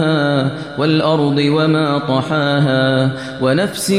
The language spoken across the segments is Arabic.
بناها والأرض وما طحاها ونفس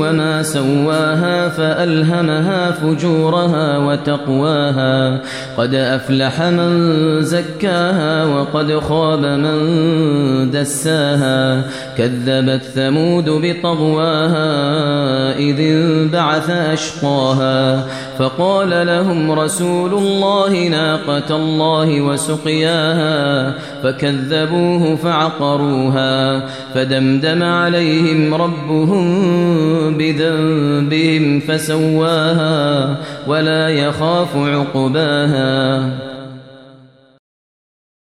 وما سواها فألهمها فجورها وتقواها قد أفلح من زكاها وقد خاب من دساها كذبت ثمود بطغواها إذ انبعث أشقاها فقال لهم رسول الله ناقة الله وسقياها فكذبوه فعقروها فدمدم عليهم ربهم بذنبهم فسواها ولا يخاف عقباها